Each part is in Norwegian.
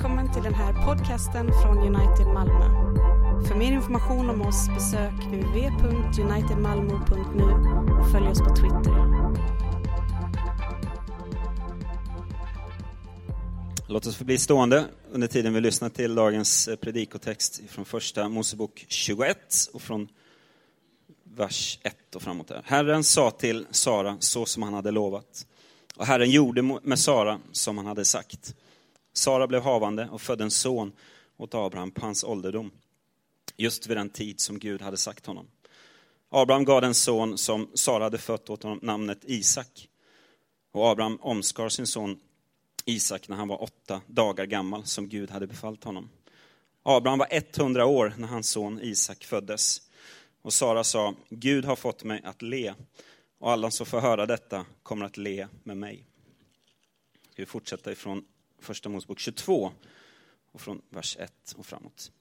Välkommen till den här podcasten från United Malmö. För mer information om oss besök www.unitedmalmo.nu och följ oss på Twitter. Låt oss förbli bli stående under tiden vi lyssnar till dagens eh, predikotext från första Mosebok 21 och från vers 1 och framåt. Där. Herren sa till Sara så som han hade lovat. Och Herren gjorde med Sara som han hade sagt. Sara ble havende og fødte en son åt Abraham på hans ålderdom, just ved den tid som Gud hadde sagt honom. Abraham gav den son som Sara hadde født åt honom namnet Isak. Og Abraham omskar sin son Isak når han var åtta dagar gammel, som Gud hadde befalt honom. Abraham var 100 år når hans son Isak føddes. Og Sara sa, Gud har fått meg å le, og alle som får høre dette, kommer å le med meg.' Vi fortsetter ifrån första Mosebok 22, och från vers 1 och framåt.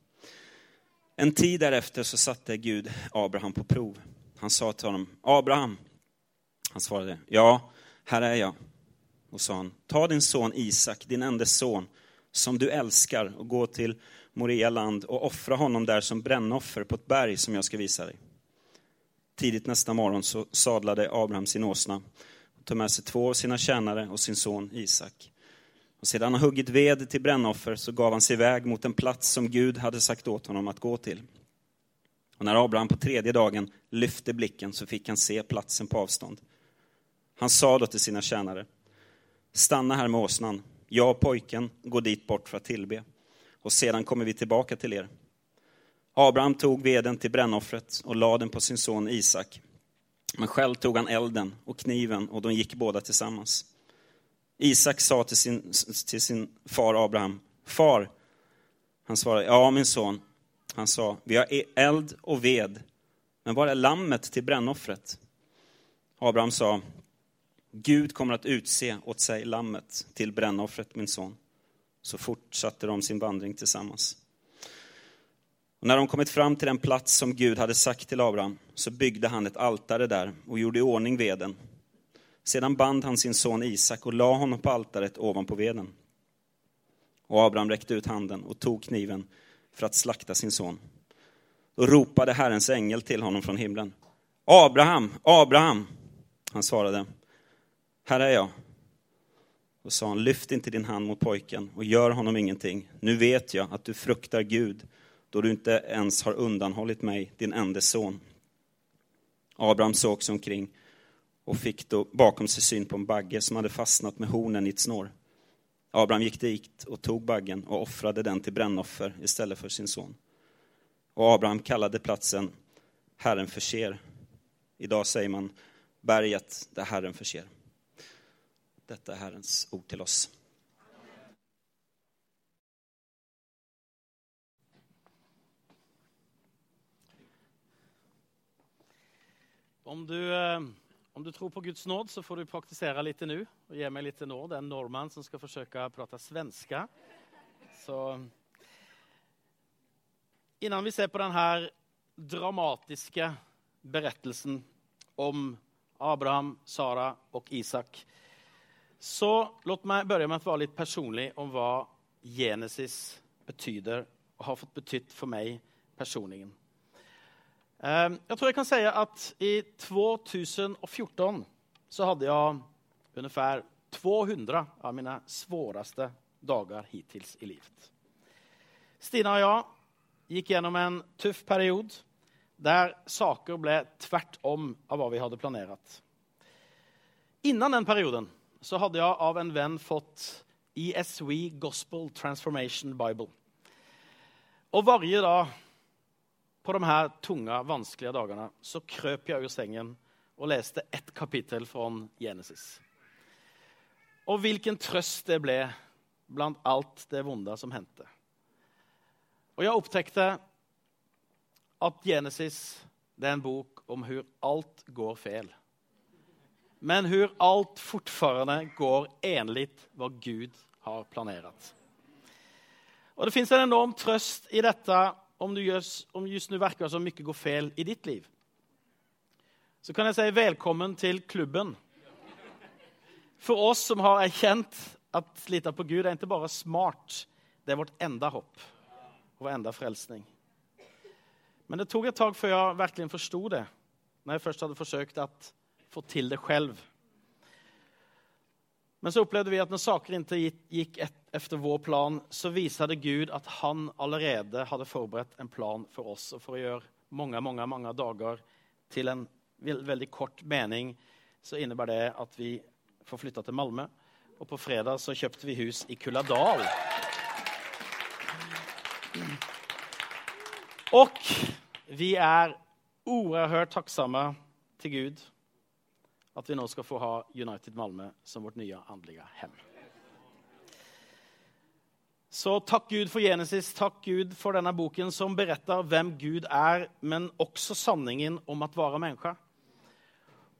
En tid därefter så satte Gud Abraham på prov. Han sa till honom, Abraham. Han svarade, ja, här är jag. Och sa han, ta din son Isak, din enda son, som du älskar, och gå till Moria land och offra honom där som brännoffer på ett berg som jag ska visa dig. Tidigt nästa morgon så sadlade Abraham sin åsna och tog med sig två av sina tjänare och sin son Isak. Och sedan han huggit ved till brännoffer så gav han sig iväg mot en plats som Gud hade sagt åt honom att gå till. Och när Abraham på tredje dagen lyfte blicken så fick han se platsen på avstånd. Han sa då till sina tjänare, stanna här med åsnan, jag och pojken går dit bort för att tillbe, och sedan kommer vi tillbaka till er. Abraham tog veden till brännoffret och lade den på sin son Isak. Men själv tog han elden och kniven och de gick båda tillsammans. Isak sa till sin, till sin far Abraham, Far, han svarade, ja min son. Han sa, vi har e- eld och ved, men var är lammet till brännoffret? Abraham sa, Gud kommer att utse åt sig lammet till brännoffret, min son. Så fortsatte de sin vandring tillsammans. Och när de kommit fram till den plats som Gud hade sagt till Abraham, så byggde han ett altare där och gjorde i ordning veden. Sedan band han sin son Isak och la honom på altaret ovanpå veden. Och Abraham räckte ut handen och tog kniven för att slakta sin son. Då ropade Herrens ängel till honom från himlen. Abraham, Abraham! Han svarade, här är jag. Och sa han, lyft inte din hand mot pojken och gör honom ingenting. Nu vet jag att du fruktar Gud, då du inte ens har undanhållit mig, din enda son. Abraham såg sig omkring och fick då bakom sig syn på en bagge som hade fastnat med hornen i ett snår. Abraham gick dit och tog baggen och offrade den till brännoffer istället för sin son. Och Abraham kallade platsen Herren förser. Idag säger man berget där Herren förser. Detta är Herrens ord till oss. Om du, eh, om du tror på Guds nåd så får du praktisere litt nå. Og gi meg litt nåd. Det er en nordmann som skal forsøke å prate svenska. Så innan vi ser på denne dramatiske berettelsen om Abraham, Sara og Isak så låt meg begynne med å være litt personlig om hva Genesis betyder og har fått betytt for meg personligen. Ehm, jeg tror jeg kan si at i 2014 så hadde jeg ungefär 200 av mine svåreste dager hittills i livet. Stina og jeg gikk gjennom en tøff periode der saker ble tvert om av hva vi hadde planlagt. Innan den perioden så hadde jeg av en venn fått ESV Gospel Transformation Bible. Og varje dag på de her tunge, vanskelige dagene så krøp jeg ur sengen og leste ett kapittel fra Genesis. Og hvilken trøst det ble blant alt det vonde som hendte. Og jeg opptekte at Genesis det er en bok om hvor alt går feil men hvor alt fortfarande går enligt hva Gud har planerat. Og Det fins en enorm trøst i detta om, du just, om just nu verkar som mycket går fel i ditt liv. Så kan jeg si velkommen til klubben. For oss som har erkjent at lita på Gud er ikke bare smart, Det er vårt enda hopp og vår enda frelsning. Men det tog et tak før jeg virkelig forsto det. når jeg først hadde forsøkt å få til det selv. Men så opplevde vi at når saker ikke gikk gick efter vår plan så viser det Gud at han allerede hadde forberedt en plan for oss Og for å gjøre mange, mange, mange dager til en veldig kort mening så innebærer det at vi får flytta til Malmö. Og på fredag så kjøpte vi hus i Kulladal. Og vi er oerhørt takksomme til Gud at vi nå skal få ha United Malmö som vårt nye andelige hem. Så takk Gud for Genesis, takk Gud for denne boken som beretter hvem Gud er, men også sanningen om at være menneske.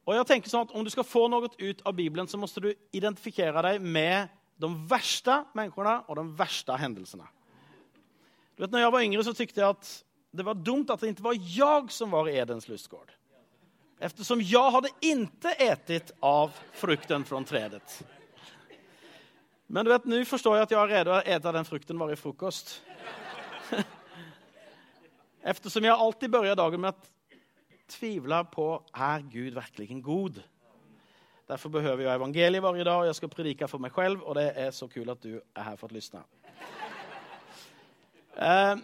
Og jeg tenker sånn at om du skal få noe ut av Bibelen, så må du identifikere deg med de verste menneskene og de verste hendelsene. Du vet, når jeg var yngre så tykte jeg at det var dumt at det ikke var jeg som var i Edens lustgård. Eftersom jeg hadde ikke etet av frukten fra trädet. Men du vet, nå forstår jeg at jeg redo å ete den frukten bare i frokost. Eftersom jeg alltid begynner dagen med å tvile på, er Gud virkelig god? Derfor behøver jeg evangeliet hver dag og jeg skal predike for meg selv. Og det er så kul at du er her for å lytte. Eh,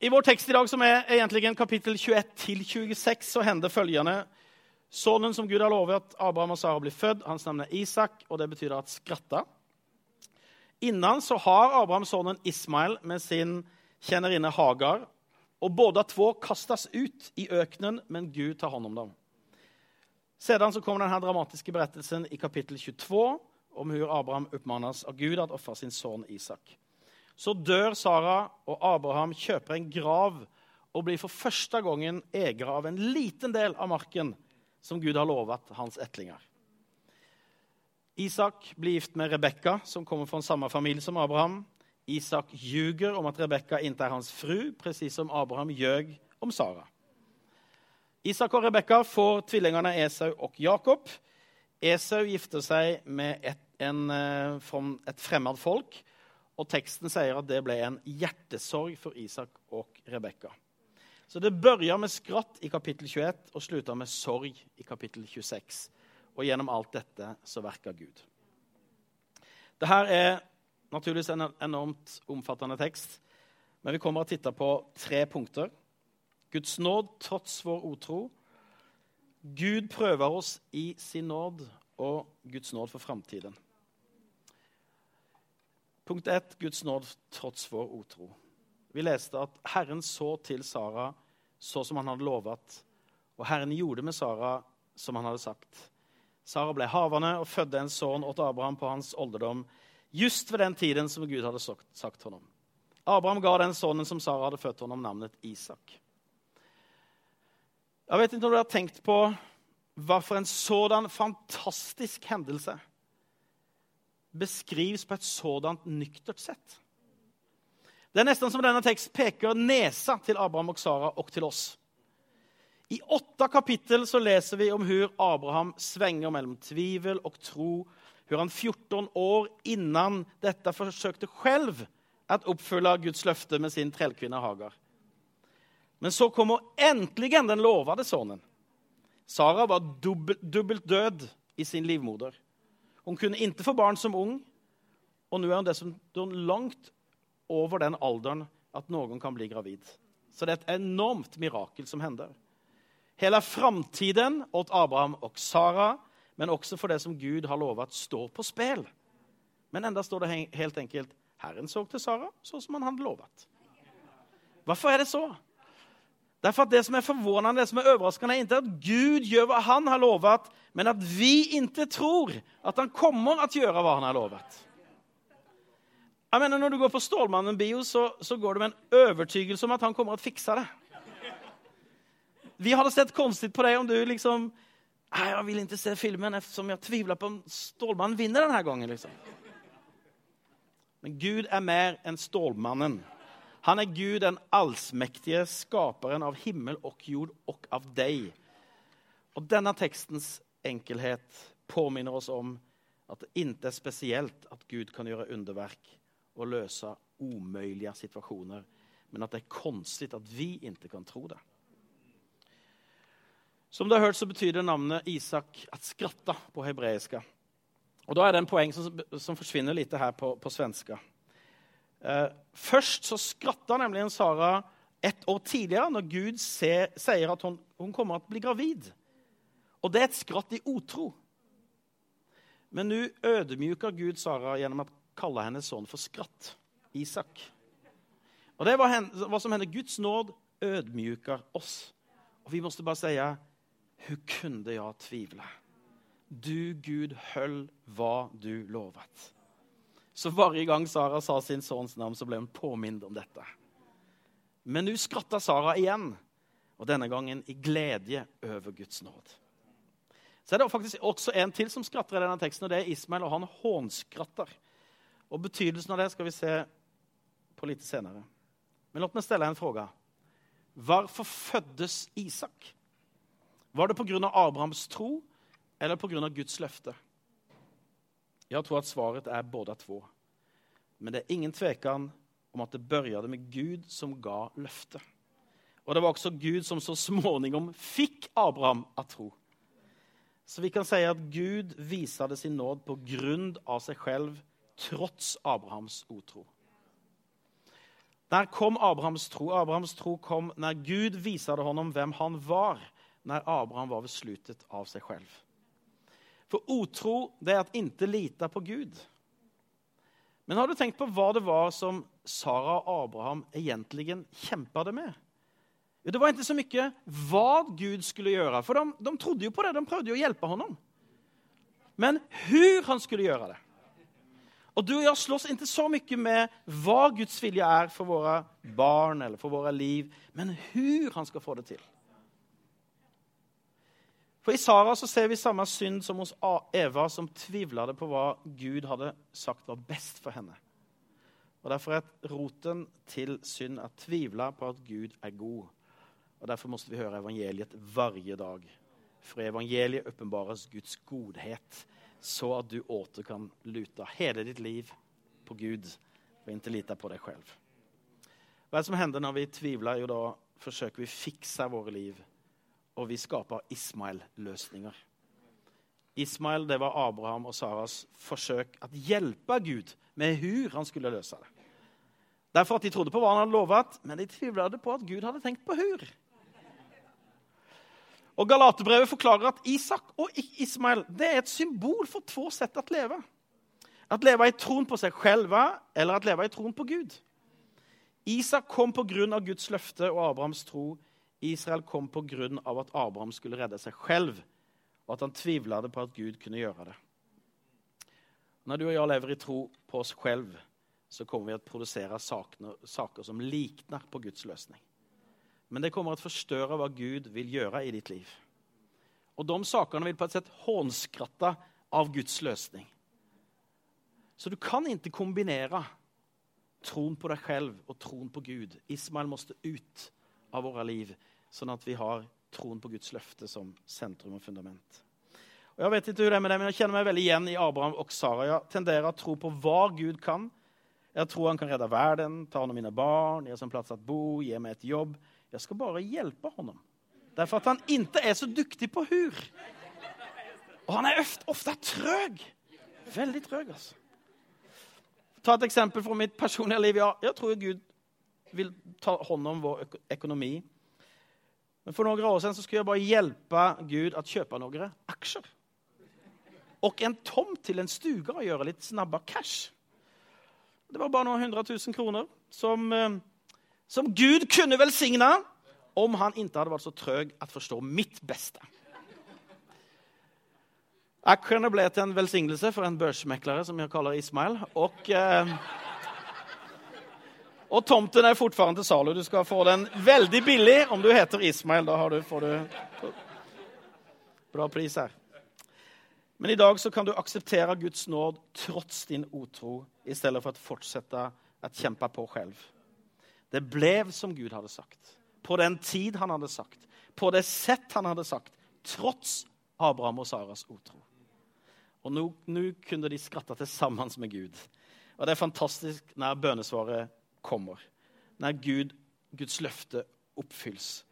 I vår tekst i dag, som er egentlig kapittel 21-26, så hender følgende. Sønnen som Gud har lovet Abraham og Sara blir født, hans navn er Isak og det betyr at skratta. Innan så har Abraham sonen Ismael med sin kjennerinne Hagar Og båda två kastas ut i öknen, men Gud tar hånd om dem. Sedan så kommer denne dramatiske berettelsen i kapittel 22 om hur Abraham oppmannes av Gud at offra sin sønn Isak. Så dør Sara og Abraham kjøper en grav og blir for første gangen eier av en liten del av marken som Gud har lovet hans ättlingar. Isak blir gift med Rebekka, som kommer fra samme familie som Abraham. Isak ljuger om at Rebekka ikke er hans fru, precis som Abraham ljøg om Sara. Isak og Rebekka får tvillingene Esau og Jakob. Esau gifter seg med et, en, eh, et fremmed folk. og teksten sier at det ble en hjertesorg for Isak og Rebekka. Så det börjar med skratt i kapittel 21 og slutter med sorg i kapittel 26. Och gjennom alt dette så verker Gud. Det er naturligvis en enormt omfattende tekst, Men vi kommer å titte på tre punkter. Guds nåd trots vår otro. Gud prøver oss i sin nåd og Guds nåd for framtiden. Punkt 1. Guds nåd trots vår otro. Vi leste at Herren så til Sara så som han hadde lovet, og Herren gjorde med Sara som han hadde sagt. Sara ble havende og fødte en sønn åt Abraham på hans ålderdom just ved den tiden som Gud hadde sagt honom. Abraham ga den sønnen som Sara hadde født honom namnet Isak. Jeg vet ikke om du har tenkt på hva for en sådan fantastisk hendelse beskrives på et sådant nyktert sett. Det er nesten som denne teksten peker nesa til Abraham og Sara og til oss. I åtte kapittel så leser vi om hur Abraham svänger mellom tvivel og tro. Hur han 14 år innan dette forsøkte selv att oppfylle Guds løfte med sin trellkvinne Hagar. Men så kommer endelig den lovade sonen. Sara var dubbelt død i sin livmoder. Hun kunne ikke få barn som ung, og nå er hun dessuten langt over den alderen at noen kan bli gravid. Så det er et enormt mirakel som händer. Hela framtiden åt Abraham og Sara, men også for det som Gud har lovet står på spill. Men enda står det helt enkelt, Herren såg til Sara så som han hadde lovet. Hvorfor er det så? Derfor at det som er forvånende, det som er overraskende, er ikke at Gud gjør hva han har lovet, men at vi ikke tror at han kommer å gjøre hva han har lovet. Jeg mener, Når du går på Stålmannen bio så, så går du med en overtygelse om at han kommer å fikse det. Vi hade sett konstigt på dig om du liksom, nej, jag vill inte se filmen eftersom jag tvivlar på om Stålmannen vinner den här gången. Liksom. Men Gud er mer enn Stålmannen. Han er Gud, den allsmektige skaperen av himmel og jord og av deg. Og denne tekstens enkelhet påminner oss om at det ikke er spesielt at Gud kan gjøre underverk og løse omøyelige situasjoner, Men at det er konstig at vi ikke kan tro det. Som du har hørt, så betyr det navnet Isak at skratta på hebreiska. Og Da er det en poeng som, som forsvinner litt her på, på svenska. Eh, først så skratta nemlig en Sara ett år tidligere, når Gud ser, sier at hun, hun kommer til å bli gravid. Og det er et skratt i otro. Men nå ødemjuker Gud Sara gjennom å kalle hennes sønn for skratt. Isak. Og det var hva som hender. Guds nåd ødmyker oss. Og vi måtte bare si Hur kunde jeg tvivle? Du, Gud, høll hva du lovet. Så hver gang Sara sa sin sønns navn, så ble hun påminnet om dette. Men nå skratta Sara igjen, og denne gangen i glede over Guds nåd. Så er det faktisk også en til som skratter i denne teksten, og det er Ismael. og Han hånskratter. Og Betydelsen av det skal vi se på litt senere. Men la meg stille en spørsmål. Hvorfor føddes Isak? Var det pga. Abrahams tro eller pga. Guds løfte? Jeg tror at svaret er både to. Men det er ingen tvekan om at det begynte med Gud som ga løftet. Og det var også Gud som så småningom fikk Abraham å tro. Så vi kan si at Gud viste sin nåd på grunn av seg selv, trots Abrahams otro. Når kom Abrahams tro? Abrahams tro kom når Gud viste honom hvem han var, når Abraham var ved slutet av seg selv. For otro det er at ikke lita på Gud. Men har du tenkt på hva det var som Sara og Abraham egentlig kjempet med? Det var ikke så mye hva Gud skulle gjøre, for de, de trodde jo på det. De prøvde jo å hjelpe ham. Men hvordan han skulle gjøre det. Og du og jeg slåss ikke så mye med hva Guds vilje er for våre barn eller for våre liv, men hvordan han skal få det til. For I Sara så ser vi samme synd som hos Eva, som tvivlet på hva Gud hadde sagt var best for henne. Og Derfor er roten til synd å tvivle på at Gud er god. Og Derfor måtte vi høre evangeliet hver dag. For evangeliet åpenbares Guds godhet så at du åter kan lute hele ditt liv på Gud og ikke lite på deg selv. Hva er det som hender når vi tvivler? Jo, da forsøker vi å fikse våre liv, og vi skaper Ismael-løsninger. Ismael det var Abraham og Saras forsøk å hjelpe Gud med hur han skulle løse det. Derfor at De trodde på hva han hadde lovet, men de tvivlet på at Gud hadde tenkt på hur. Og Galaterbrevet forklarer at Isak og Ismael det er et symbol for to sett å leve. At leve i troen på seg selv eller at leve i troen på Gud. Isak kom pga. Guds løfte og Abrahams tro. Israel kom pga. at Abraham skulle redde seg selv, og at han tvivlet på at Gud kunne gjøre det. Når du og jeg lever i tro på oss selv, så kommer vi til å produsere saker som likner på Guds løsning men det kommer til å forstørre hva Gud vil gjøre i ditt liv. Og de sakene vil på et sett hånskratte av Guds løsning. Så du kan ikke kombinere troen på deg selv og troen på Gud. Ismael måtte ut av våre liv, sånn at vi har troen på Guds løfte som sentrum og fundament. Og Jeg vet ikke det er med det, men jeg kjenner meg veldig igjen i Abraham og Sara. Jeg tenderer å tro på hva Gud kan. Jeg tror han kan redde verden, ta hånd om mine barn, gi oss en plass å bo, gi meg et jobb. Jeg skal bare hjelpe honom. Derfor at han ikke er så duktig på hur. Og han er ofte trøg. Veldig trøg, altså. Ta et eksempel fra mitt personlige liv. Ja, jeg tror Gud vil ta hånd om vår økonomi. Men For noen år siden så skulle jeg bare hjelpe Gud å kjøpe noen aksjer. Og en tomt til en stuga og gjøre litt snabba cash. Det var bare noen hundre tusen kroner som eh, som Gud kunne velsigne om han ikke hadde vært så trøg å forstå mitt beste. Aksjene ble til en velsignelse for en børsmeklere som jeg kaller Ismail. Og, eh, og tomten er fortsatt til salu. Du skal få den veldig billig om du heter Ismail. Da du, får du bra pris her. Men i dag så kan du akseptere Guds nåd trots din otro, i stedet for å fortsette å kjempe på selv. Det ble som Gud hadde sagt, på den tid han hadde sagt, på det sett han hadde sagt, trots Abraham og Saras otro. Og nå, kunne de skratte til sammen med Gud. Og det er fantastisk når bønesvaret kommer. Når Gud, Guds løfte oppfylls.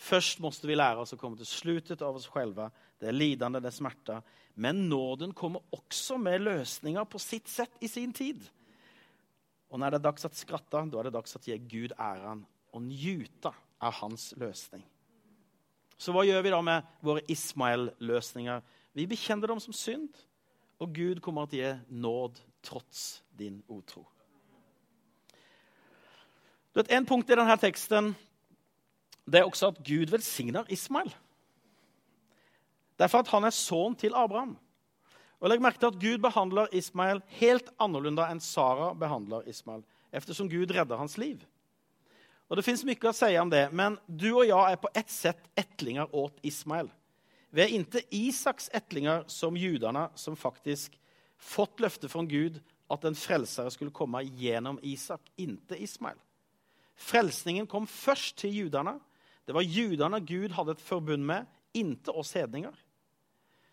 Først måste vi lære oss å komme til slutet av oss själva. Det er lidande, det er smärta. Men nåden kommer også med løsninger på sitt sett i sin tid. Og når det er dags å skratte, da er det dags å gi Gud æren og njute av hans løsning. Så hva gjør vi da med våre Ismael-løsninger? Vi bekjenner dem som synd, og Gud kommer til å gi nåd trots din utro. En punkt i denne teksten det er også at Gud velsigner Ismael. Derfor at han er sønn til Abraham. Og Legg merke til at Gud behandler Ismael helt annerledes enn Sara behandler Ismael, eftersom Gud redder hans liv. Og Det fins mye å si om det, men du og jeg er på ett sett ettlinger åt Ismael. Vi er ikke Isaks ettlinger som judene, som faktisk fått løfte fra Gud at en frelser skulle komme gjennom Isak, ikke Ismael. Frelsningen kom først til judene. Det var judene Gud hadde et forbund med, ikke oss hedninger.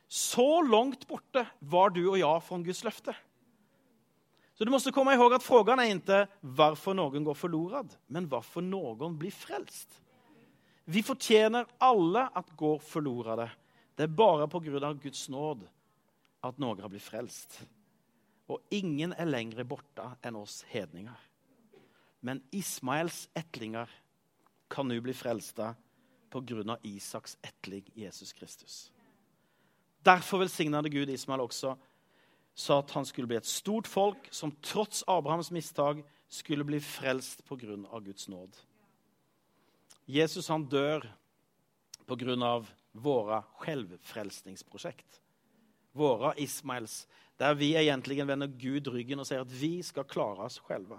Så langt borte var du og jeg fra Guds løfte. Så du måste komma ihåg at frågan er ikke hvorfor noen går forlorad, men hvorfor noen blir frelst. Vi fortjener alle at går forlorade. Det er bare på grunn av Guds nåd at noen har blitt frelst. Og ingen er lenger borte enn oss hedninger. Men Ismaels etlinger kan nå bli frelsta av Isaks etling Jesus Kristus. Derfor velsignet Gud Ismael også, så at han skulle bli et stort folk som trots Abrahams mistak skulle bli frelst pga. Guds nåd. Jesus han dør pga. våre selvfrelsningsprosjekt. Våre Ismaels, der vi egentlig vender Gud ryggen og sier at vi skal klare oss selv.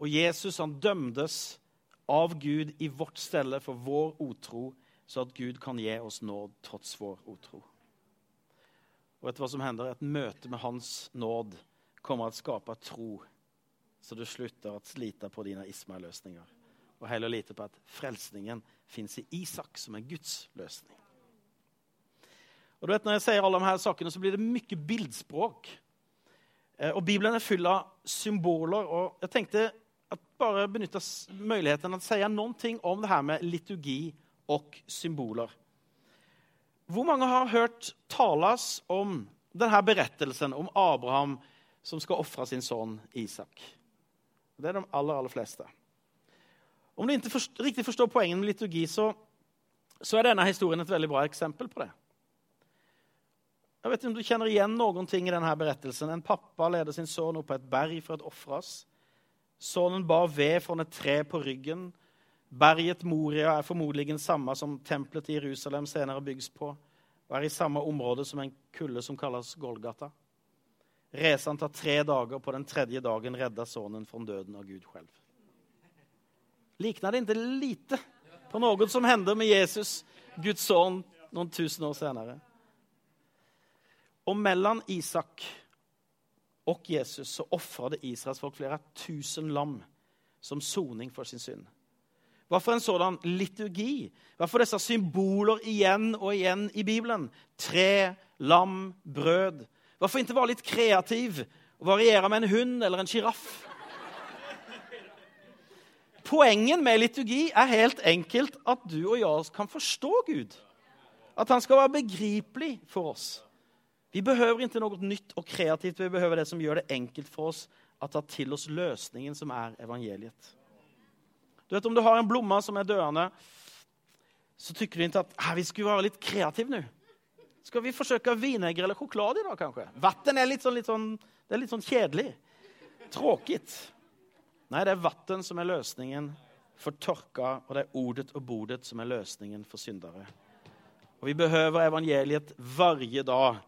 Og Jesus han dømdes av Gud i vårt stelle for vår otro, så at Gud kan gi oss nåd trots vår otro. Og vet du hva som hender? Et møte med Hans nåd kommer til å skape tro, så du slutter å slite på dine Ismael-løsninger. Og heller lite på at frelsningen fins i Isak, som er Guds løsning. Og du vet, Når jeg sier alle disse sakene, så blir det mye bildspråk. Eh, og Bibelen er full av symboler. og Jeg tenkte bare benytte muligheten til å si noe om det her med liturgi og symboler. Hvor mange har hørt tales om denne berettelsen om Abraham som skal ofre sin sønn Isak? Det er de aller, aller fleste. Om du ikke forst riktig forstår poenget med liturgi, så, så, er denne historien et veldig bra eksempel på det. Jeg vet ikke om du kjenner igjen noen ting i denne berettelsen. En pappa leder sin sønn opp på et berg for å ofres. Sønnen bar ved fra et tre på ryggen. Berget Moria er formodentlig samme som tempelet i Jerusalem senere bygges på, og er i samme område som en kulle som kalles Golgata. Reisen tar tre dager. På den tredje dagen redder sønnen fra døden av Gud selv. Likner det ikke lite på noe som hender med Jesus, Guds sønn, noen tusen år senere? Og mellom Isak og Jesus så ofret Israels folk flere tusen lam som soning for sin synd. Hva for en sådan liturgi? Hva for disse symboler igjen og igjen i Bibelen? Tre, lam, brød. Hvorfor ikke være litt kreativ og variere med en hund eller en sjiraff? Poenget med liturgi er helt enkelt at du og jeg kan forstå Gud. At han skal være begripelig for oss. Vi behøver ikke noe nytt og kreativt. Vi behøver det som gjør det enkelt for oss å ta til oss løsningen som er evangeliet. Du vet, Om du har en blomme som er døende, så tykker du ikke at vi skulle være litt kreative nå. Skal vi forsøke vinegger eller sjokolade i dag, kanskje? Vann er litt sånn, litt sånn, det er litt sånn kjedelig. Tråkig. Nei, det er vann som er løsningen for tørka, og det er ordet og bordet som er løsningen for syndere. Og Vi behøver evangeliet hver dag.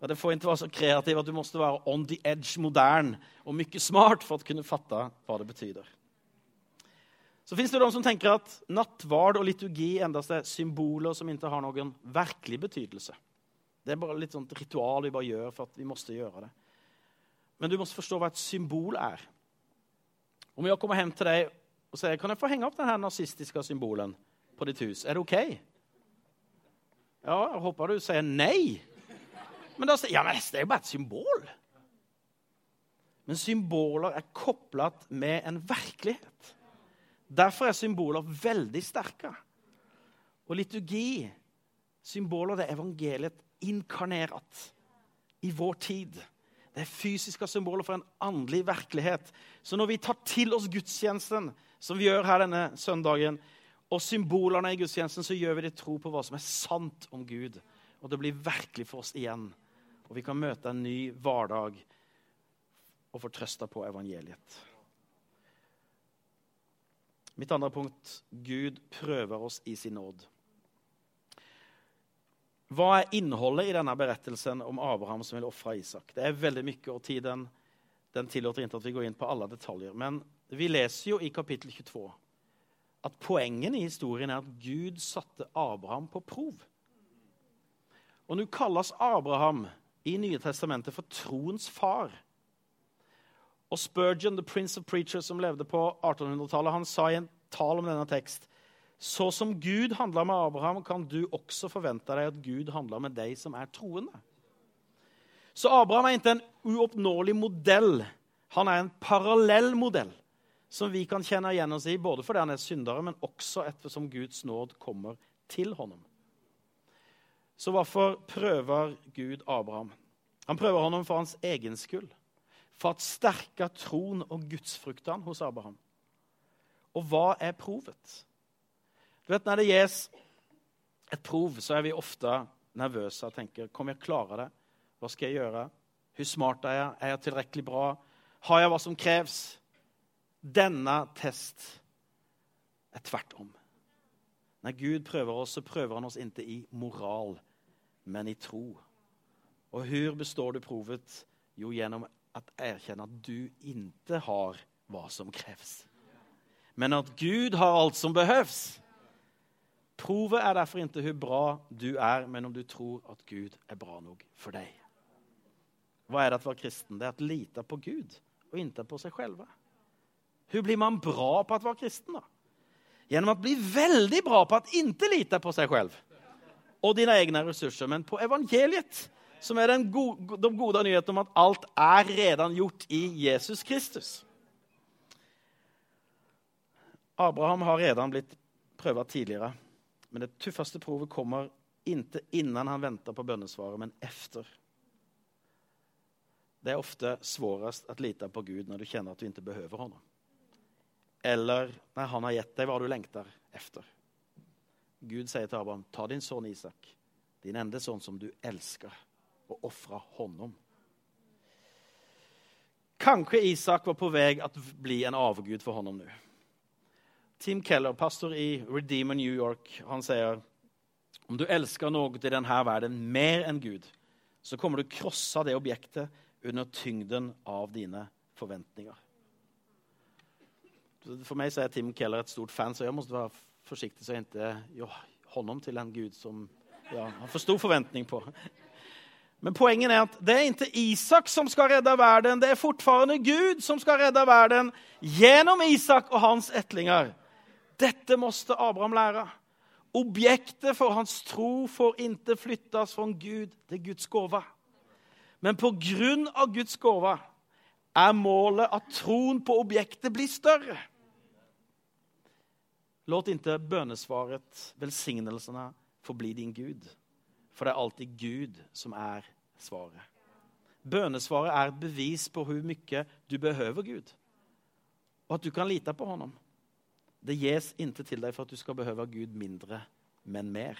Og Det får ikke være så kreativ at du måtte være on the edge, modern og mye smart for å kunne fatte hva det betyr. Så fins det de som tenker at nattvard og liturgi endast er symboler som ikke har noen virkelig betydelse. Det er bare litt sånt ritual vi bare gjør for at vi måtte gjøre det. Men du må forstå hva et symbol er. Om jeg kommer hjem til deg og sier kan jeg få henge opp denne nazistiske symbolen på ditt hus, er det OK? Ja, jeg håper du sier nei. Men da ja, men det er jo bare et symbol. Men symboler er koblet med en virkelighet. Derfor er symboler veldig sterke. Og liturgi, symboler, det er evangeliet inkarnert i vår tid. Det er fysiske symboler for en åndelig virkelighet. Så når vi tar til oss gudstjenesten, som vi gjør her denne søndagen, og symbolene i gudstjenesten, så gjør vi det tro på hva som er sant om Gud. Og det blir virkelig for oss igjen. Og vi kan møte en ny hverdag og få trøsta på evangeliet. Mitt andre punkt Gud prøver oss i sin nåd. Hva er innholdet i denne berettelsen om Abraham som vil ofre Isak? Det er veldig mye, og tiden den tillater ikke at vi går inn på alle detaljer. Men vi leser jo i kapittel 22 at poenget i historien er at Gud satte Abraham på prov. Og nå kalles Abraham i Nye testamentet for troens far. Og Spurgeon, the prince of preachers, som levde på 1800-tallet, han sa i en tal om denne tekst så som Gud handla med Abraham, kan du også forvente deg at Gud handler med deg som er troende. Så Abraham er ikke en uoppnåelig modell. Han er en parallell modell som vi kan kjenne igjen oss i, både fordi han er syndere, men også ettersom Guds nåd kommer til honom. Så hvorfor prøver Gud Abraham? Han prøver ham for hans egen skyld. For å sterke troen og gudsfruktene hos Abraham. Og hva er provet? Du vet, Når det gis et prov, så er vi ofte nervøse og tenker Kommer jeg klare det? Hva skal jeg gjøre? Hvor smart er jeg? Er jeg tilrekkelig bra? Har jeg hva som kreves? Denne test er tvert om. Når Gud prøver oss, så prøver han oss ikke i moral, men i tro. Og hur består du provet? Jo, gjennom at erkjenne at du ikke har hva som kreves. Men at Gud har alt som behøves. Provet er derfor ikke hvor bra du er, men om du tror at Gud er bra nok for deg. Hva er det å være kristen? Det er å lite på Gud og ikke på seg selv. Hvordan blir man bra på å være kristen? da? Gjennom å bli veldig bra på å ikke lite på seg selv og dine egne ressurser, men på evangeliet, som er den gode, de gode nyheten om at alt er redan gjort i Jesus Kristus. Abraham har redan blitt prøvd tidligere, men det tøffeste provet kommer ikke innan han venter på bønnesvaret, men efter. Det er ofte svårest å lite på Gud når du kjenner at du ikke behøver ham. Eller når han har gitt deg hva du lengter efter. Gud sier til Abraham, ta din sønn Isak, din ende sønn som du elsker, og ofre honom. Kanskje Isak var på vei til å bli en avgud for honom nå. Tim Keller, pastor i Redeemer New York, han sier om du elsker noe i denne verden mer enn Gud, så kommer du krosse det objektet under tyngden av dine forventninger. For meg så er Tim Keller et stort fan, så jeg måtte være forsiktig så jeg ikke hånd om til en gud som ja, han for stor forventning på. Men poenget er at det er ikke Isak som skal redde verden. Det er fortfarande Gud som skal redde verden gjennom Isak og hans ettlinger. Dette måtte Abraham lære. Objektet for hans tro får ikke flyttes fra Gud til Guds gåve. Men på grunn av Guds gåve er målet at troen på objektet blir større. Låt ikke bønesvaret, velsignelsene, forbli din Gud. For det er alltid Gud som er svaret. Bønesvaret er et bevis på hvor mye du behøver Gud, og at du kan lite på ham. Det gis ikke til deg for at du skal behøve Gud mindre, men mer.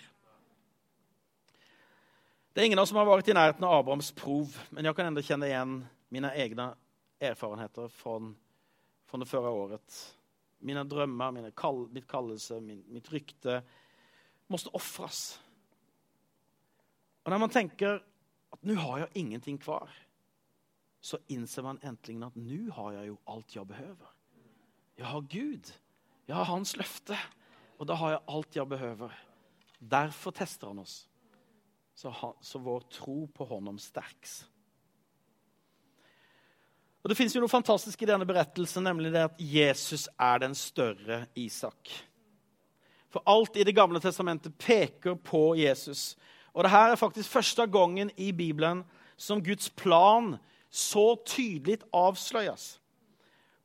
Det er ingen av oss som har vært i nærheten av Abrahams prov, men jeg kan enda kjenne igjen mine egne erfarenheter fra det førre året. Mine drømmer, mine kall, mitt kallelse, min, mitt rykte måtte ofres. Og når man tenker at nå har jeg ingenting kvar, så innser man endelig at nå har jeg jo alt jeg behøver. Jeg har Gud. Jeg har Hans løfte. Og da har jeg alt jeg behøver. Derfor tester han oss, så, så vår tro på honom sterks. Og Det fins noe fantastisk i denne berettelsen, nemlig det at Jesus er den større Isak. For alt i Det gamle testamentet peker på Jesus. Og det her er faktisk første gangen i Bibelen som Guds plan så tydelig avsløres.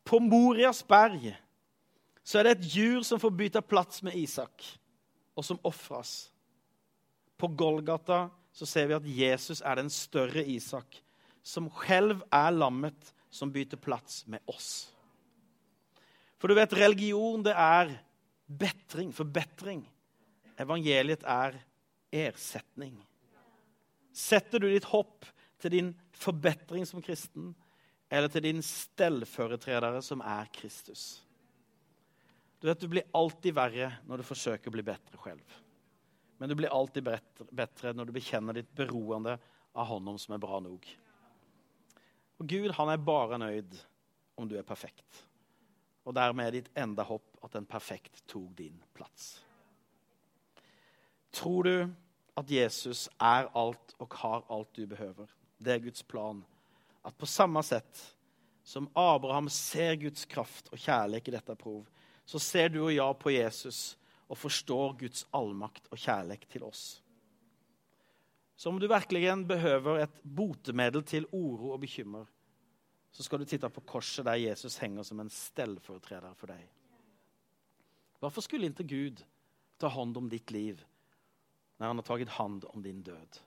På Morias berg så er det et djur som får bytte plass med Isak og som ofres. På Golgata så ser vi at Jesus er den større Isak som selv er lammet som byter plass med oss. For du vet, religion det er betring, forbetring. Evangeliet er ersetning. Setter du ditt hopp til din forbetring som kristen, eller til din stellforetredere som er Kristus? Du vet, du blir alltid verre når du forsøker å bli bedre selv. Men du blir alltid bedre når du bekjenner ditt beroende av Honom som er bra nok. Og Gud han er bare nøyd om du er perfekt. Og dermed er ditt enda hopp at en perfekt tok din plass. Tror du at Jesus er alt og har alt du behøver? Det er Guds plan. At på samme sett som Abraham ser Guds kraft og kjærlighet i dette prov, så ser du og jeg på Jesus og forstår Guds allmakt og kjærlighet til oss. Så om du virkelig behøver et botemiddel til oro og bekymmer, så skal du titte på korset der Jesus henger som en stellforetreder for deg. Hvorfor skulle ikke Gud ta hånd om ditt liv når han har tatt hånd om din død?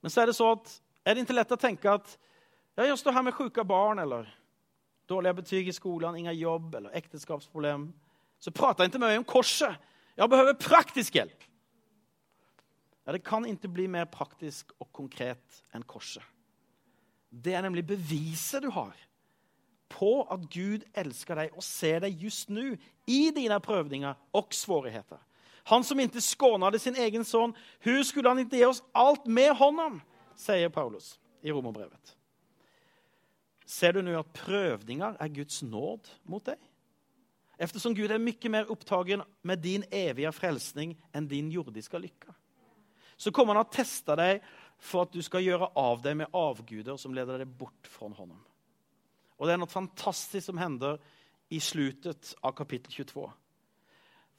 Men så er det så at er det ikke lett å tenke at ja, jeg står her med syke barn eller dårlige betyg i skolen, ingen jobb eller ekteskapsproblem. Så prater jeg ikke meg om korset. Jeg behøver praktisk hjelp. Ja, Det kan ikke bli mer praktisk og konkret enn korset. Det er nemlig beviset du har på at Gud elsker deg og ser deg just nå i dine prøvninger og svårigheter. Han som ikke skånade sin egen sønn, hvordan skulle han ikke gi oss alt med hånden? sier Paulus i Romerbrevet. Ser du nå at prøvninger er Guds nåd mot deg? Eftersom Gud er mye mer opptagen med din evige frelsning enn din jordiske lykke. Så kommer han å teste deg for at du skal gjøre av deg med avguder som leder deg bort fra hånden. Og det er noe fantastisk som hender i slutet av kapittel 22.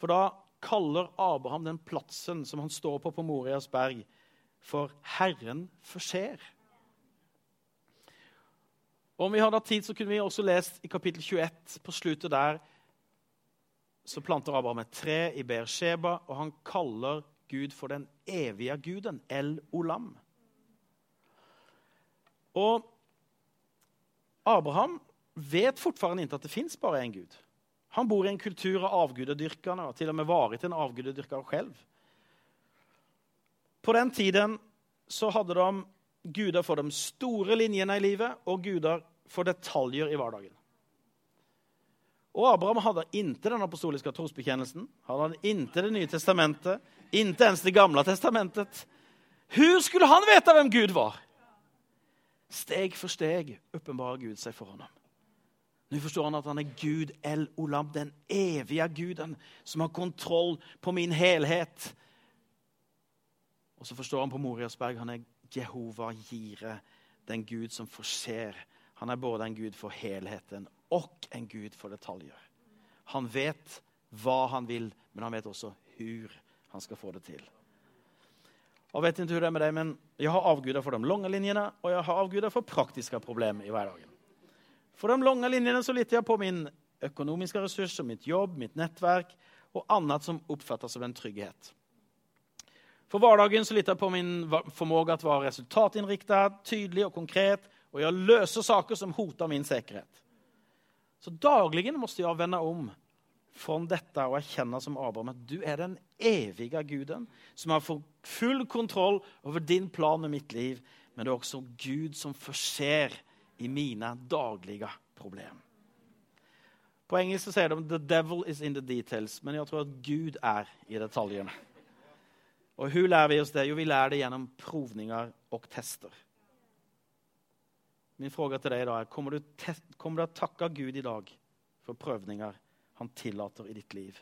For da kaller Abraham den plassen som han står på på Morias berg, for 'Herren forser'. Og Om vi hadde hatt tid, så kunne vi også lest i kapittel 21, på slutten der, så planter Abraham et tre i Beersheba, og han kaller Gud for den evige guden, El Olam. Og Abraham vet fortsatt ikke at det fins bare én Gud. Han bor i en kultur av avgudedyrkerne og til og med vært en avgudedyrker selv. På den tiden så hadde de guder for de store linjene i livet og guder for detaljer i hverdagen. Og Abraham hadde ikke den apostoliske trosbekjennelsen, han hadde ikke Det nye testamentet, ikke ens Det gamle testamentet. Hur skulle han veta hvem Gud var? Steg for steg uppenbarar Gud seg for ham. Nå forstår han at han er Gud El Olam, den evige guden som har kontroll på min helhet. Og så forstår han på Moriasberg han er Jehova Jire, den Gud som forser. Han er både en Gud for helheten og en Gud for detaljer. Han vet hva han vil, men han vet også hvor han skal få det til. Jeg vet ikke hvordan det er med deg, men jeg har avguder for de lange linjene, og jeg har avguder for praktiske problemer i hverdagen. For de lange linjene så lytter jeg på min økonomiske ressurs, mitt jobb, mitt nettverk og annet som oppfattes som en trygghet. For hverdagen så lytter jeg på min formåga å være resultatinnriktet, tydelig og konkret, og jeg løser saker som hoter min sikkerhet. Så dagligen måtte jeg vende om fra dette og erkjenne som Abraham at du er den evige guden som har full kontroll over din plan med mitt liv. Men det er også Gud som forser i mine daglige problem. På engelsk så sier de 'the devil is in the details', men jeg tror at Gud er i detaljene. Og hvordan lærer vi oss det? Jo, vi lærer det gjennom provninger og tester. Min spørsmål til deg da er kommer du, kommer du å takke Gud i dag for prøvninger han tillater i ditt liv.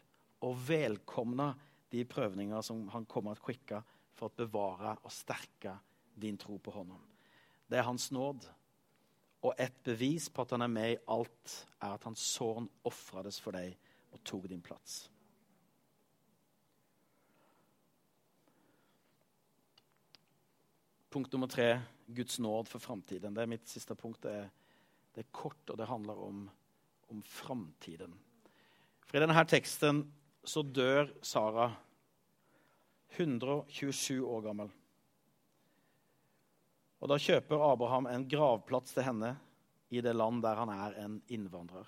Og velkomne de prøvninger som han kommer til å skikke for å bevare og sterke din tro på hånden. Det er hans nåd. Og et bevis på at han er med i alt, er at hans sønn ofrades for deg og tok din plass. Punkt nummer tre Guds nåd for framtiden. Det er mitt siste punkt. Det er, det er kort, og det handler om, om framtiden. For i denne teksten så dør Sara 127 år gammel. Og da kjøper Abraham en gravplass til henne i det land der han er en innvandrer.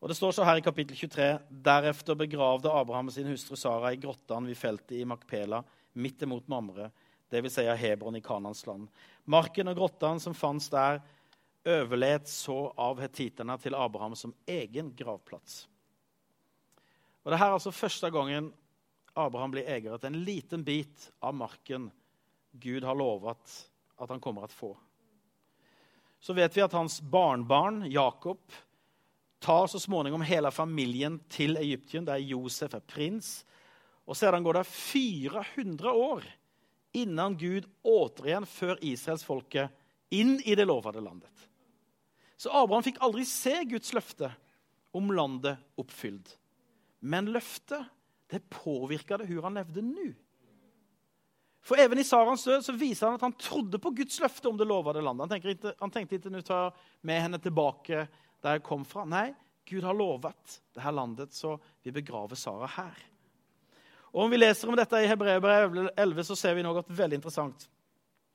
Og Det står så her i kapittel 23.: Deretter begravde Abraham sin hustru Sara i grottene ved feltet i Makpela, midt imot Mamre, dvs. Si Hebron i Kanans land. Marken og grottene som fantes der, overlet så av hetiterne til Abraham som egen gravplass. Og Dette er altså første gangen Abraham blir eier til en liten bit av marken Gud har lovet at han kommer til å få. Så vet vi at hans barnbarn Jakob tar så småningom hele familien til Egypten, der Josef er prins. Og Sedan går det 400 år innan Gud återigen fører israelsfolket inn i det lovede landet. Så Abraham fikk aldri se Guds løfte om landet oppfylt. Men løftet det påvirka det hvor han levde nå. For even i Sarans død så viser han at han trodde på Guds løfte om det lovede landet. Han, ikke, han tenkte ikke nå tar med henne tilbake der jeg kom fra. Nei, Gud har lovet dette landet, så vi begraver Sara her. Og Om vi leser om dette i Hebreerbrevet 11, så ser vi noe veldig interessant.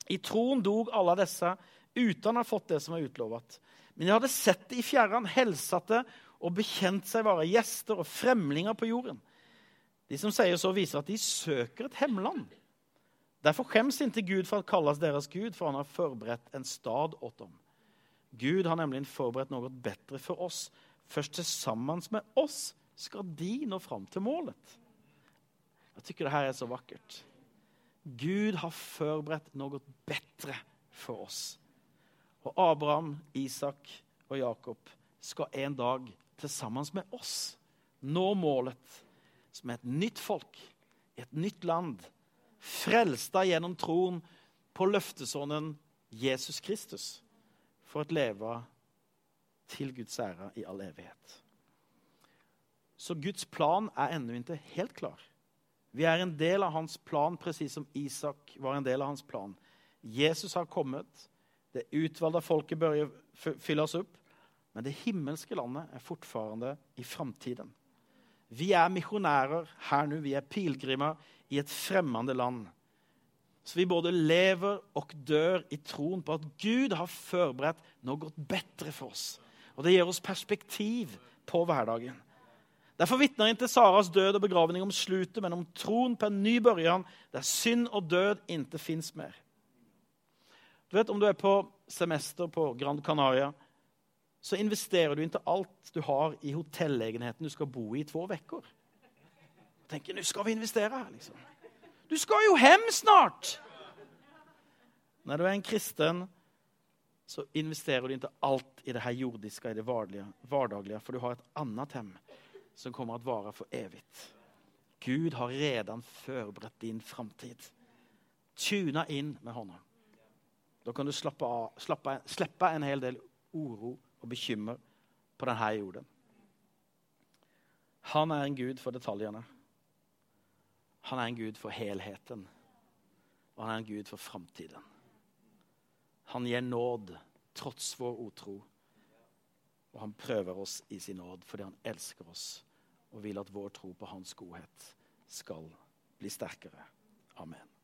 I troen dog alle disse uten å ha fått det som var utlovet. Men de hadde sett det i fjerran, helsatte og bekjent seg være gjester og fremlinger på jorden. De som sier så, viser at de søker et hemland. Derfor skjems ikke Gud for å kalles deres Gud, for han har forberedt en stad åt dem. Gud har nemlig forberedt noe bedre for oss. Først til sammen med oss skal de nå fram til målet. Jeg tykker det her er så vakkert. Gud har forberedt noe bedre for oss. Og Abraham, Isak og Jakob skal en dag til sammen med oss nå målet, som er et nytt folk et nytt land frelsta gjennom troen på løftesånden Jesus Kristus, for å leve til Guds ære i all evighet. Så Guds plan er ennå ikke helt klar. Vi er en del av hans plan, presis som Isak var en del av hans plan. Jesus har kommet. Det utvalgte folket bør fylles opp. Men det himmelske landet er fortfarande i framtiden. Vi er misjonærer her nå. Vi er pilegrimer i et fremmede land. Så vi både lever og dør i troen på at Gud har forberedt noe godt bedre for oss. Og det gir oss perspektiv på hverdagen. Derfor vitner ikke Saras død og begravning om slutet, men om troen på en ny børjan, der synd og død ikke fins mer. Du vet, Om du er på semester på Gran Canaria, så investerer du ikke alt du har, i hotellegenheten du skal bo i i to uker. Tenker nå skal vi investere her, liksom. Du skal jo hjem snart! Når du er en kristen, så investerer du ikke alt i det her jordiske, i det hverdaglige, for du har et annet hjem som kommer til å vare for evig. Gud har redan forberedt din framtid. Tuna inn med hånda. Da kan du slappe av, slappe, slippe en hel del uro og bekymmer på denne jorden. Han er en gud for detaljene. Han er en gud for helheten. Og han er en gud for framtiden. Han gir nåd tross vår utro. Og han prøver oss i sin nåd fordi han elsker oss og vil at vår tro på hans godhet skal bli sterkere. Amen.